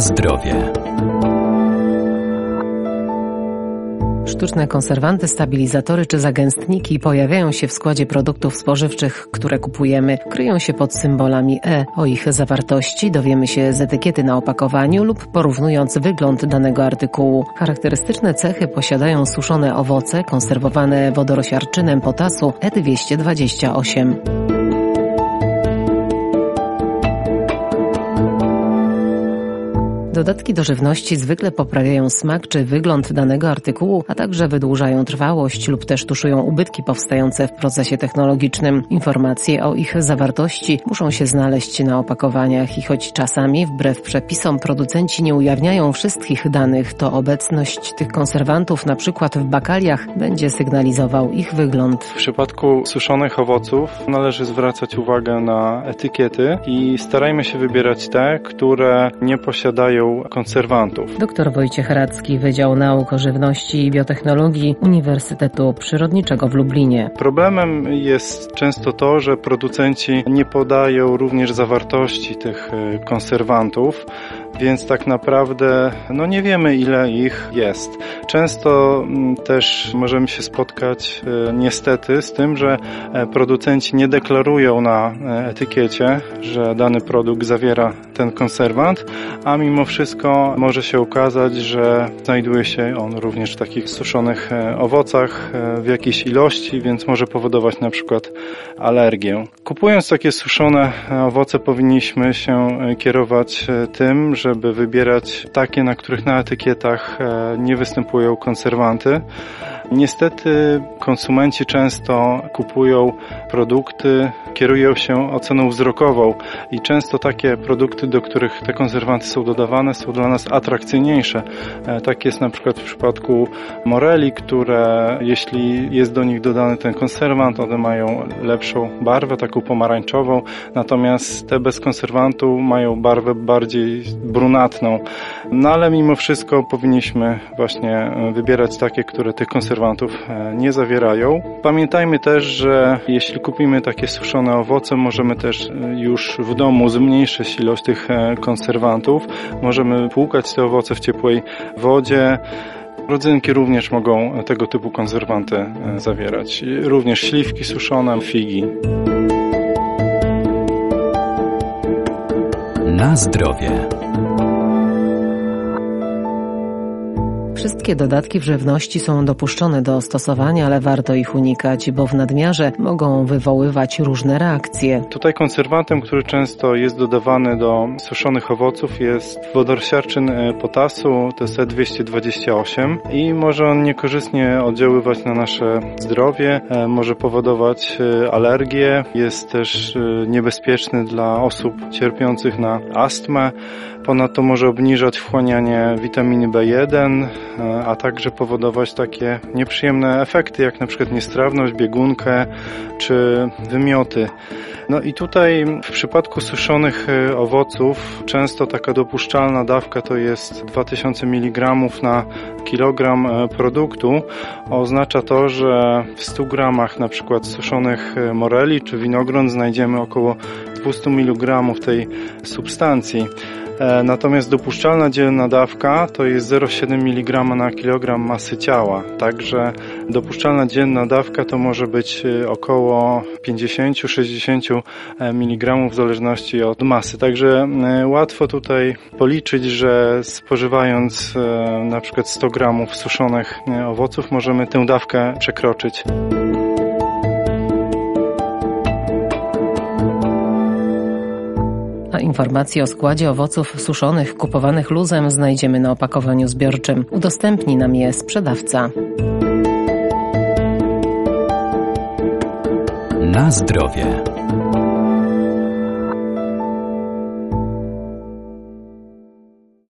Zdrowie. Sztuczne konserwanty, stabilizatory czy zagęstniki pojawiają się w składzie produktów spożywczych, które kupujemy. Kryją się pod symbolami E. O ich zawartości dowiemy się z etykiety na opakowaniu lub porównując wygląd danego artykułu. Charakterystyczne cechy posiadają suszone owoce konserwowane wodorosiarczynem potasu E228. Dodatki do żywności zwykle poprawiają smak czy wygląd danego artykułu, a także wydłużają trwałość lub też tuszują ubytki powstające w procesie technologicznym. Informacje o ich zawartości muszą się znaleźć na opakowaniach i choć czasami wbrew przepisom producenci nie ujawniają wszystkich danych, to obecność tych konserwantów na przykład w bakaliach będzie sygnalizował ich wygląd. W przypadku suszonych owoców należy zwracać uwagę na etykiety i starajmy się wybierać te, które nie posiadają konserwantów. Dr Wojciech Radzki, Wydział Nauk o Żywności i Biotechnologii Uniwersytetu Przyrodniczego w Lublinie. Problemem jest często to, że producenci nie podają również zawartości tych e, konserwantów, więc tak naprawdę no nie wiemy ile ich jest. Często mm, też możemy się spotkać e, niestety z tym, że e, producenci nie deklarują na etykiecie, że dany produkt zawiera ten konserwant, a mimo wszystko może się okazać, że znajduje się on również w takich suszonych e, owocach e, w jakiejś ilości, więc może powodować na przykład alergię. Kupując takie suszone e, owoce powinniśmy się kierować tym, żeby wybierać takie, na których na etykietach nie występują konserwanty. Niestety konsumenci często kupują produkty, kierują się oceną wzrokową i często takie produkty, do których te konserwanty są dodawane, są dla nas atrakcyjniejsze. E, tak jest na przykład w przypadku moreli, które jeśli jest do nich dodany ten konserwant, one mają lepszą barwę, taką pomarańczową, natomiast te bez konserwantu mają barwę bardziej brunatną. No ale mimo wszystko powinniśmy właśnie wybierać takie, które tych konserwantów e, nie zawierają. Pamiętajmy też, że jeśli kupimy takie suszone owoce, możemy też e, już w domu zmniejszyć ilość tych konserwantów. Możemy płukać te owoce w ciepłej wodzie. Rodzynki również mogą tego typu konserwanty e, zawierać. Również śliwki suszone, figi. Na zdrowie. Wszystkie dodatki w żywności są dopuszczone do stosowania, ale warto ich unikać, bo w nadmiarze mogą wywoływać różne reakcje. Tutaj konserwantem, który często jest dodawany do suszonych owoców jest wodorosiarczyn e, potasu, to jest E228 i może on niekorzystnie oddziaływać na nasze zdrowie, e, może powodować e, alergie, jest też niebezpieczny dla osób cierpiących na astmę, ponadto może obniżać wchłanianie witaminy B1, a także powodować takie nieprzyjemne efekty, jak na przykład niestrawność, biegunkę czy wymioty. No i tutaj w przypadku suszonych e, owoców często taka dopuszczalna dawka to jest 2000 mg na kilogram e, produktu. Oznacza to, że w 100 gramach na przykład suszonych e, moreli czy winogron znajdziemy około 200 mg tej substancji. E, natomiast dopuszczalna dzienna dawka to jest 0,7 mg na kilogram masy ciała. Także dopuszczalna dzienna dawka to może być e, około 50-60 e, mg w zależności od masy. Także łatwo tutaj policzyć, że spożywając na przykład 100 gramów suszonych owoców możemy tę dawkę przekroczyć. Informacje o składzie owoców suszonych kupowanych luzem znajdziemy na opakowaniu zbiorczym. Udostępni nam je sprzedawca. Na zdrowie.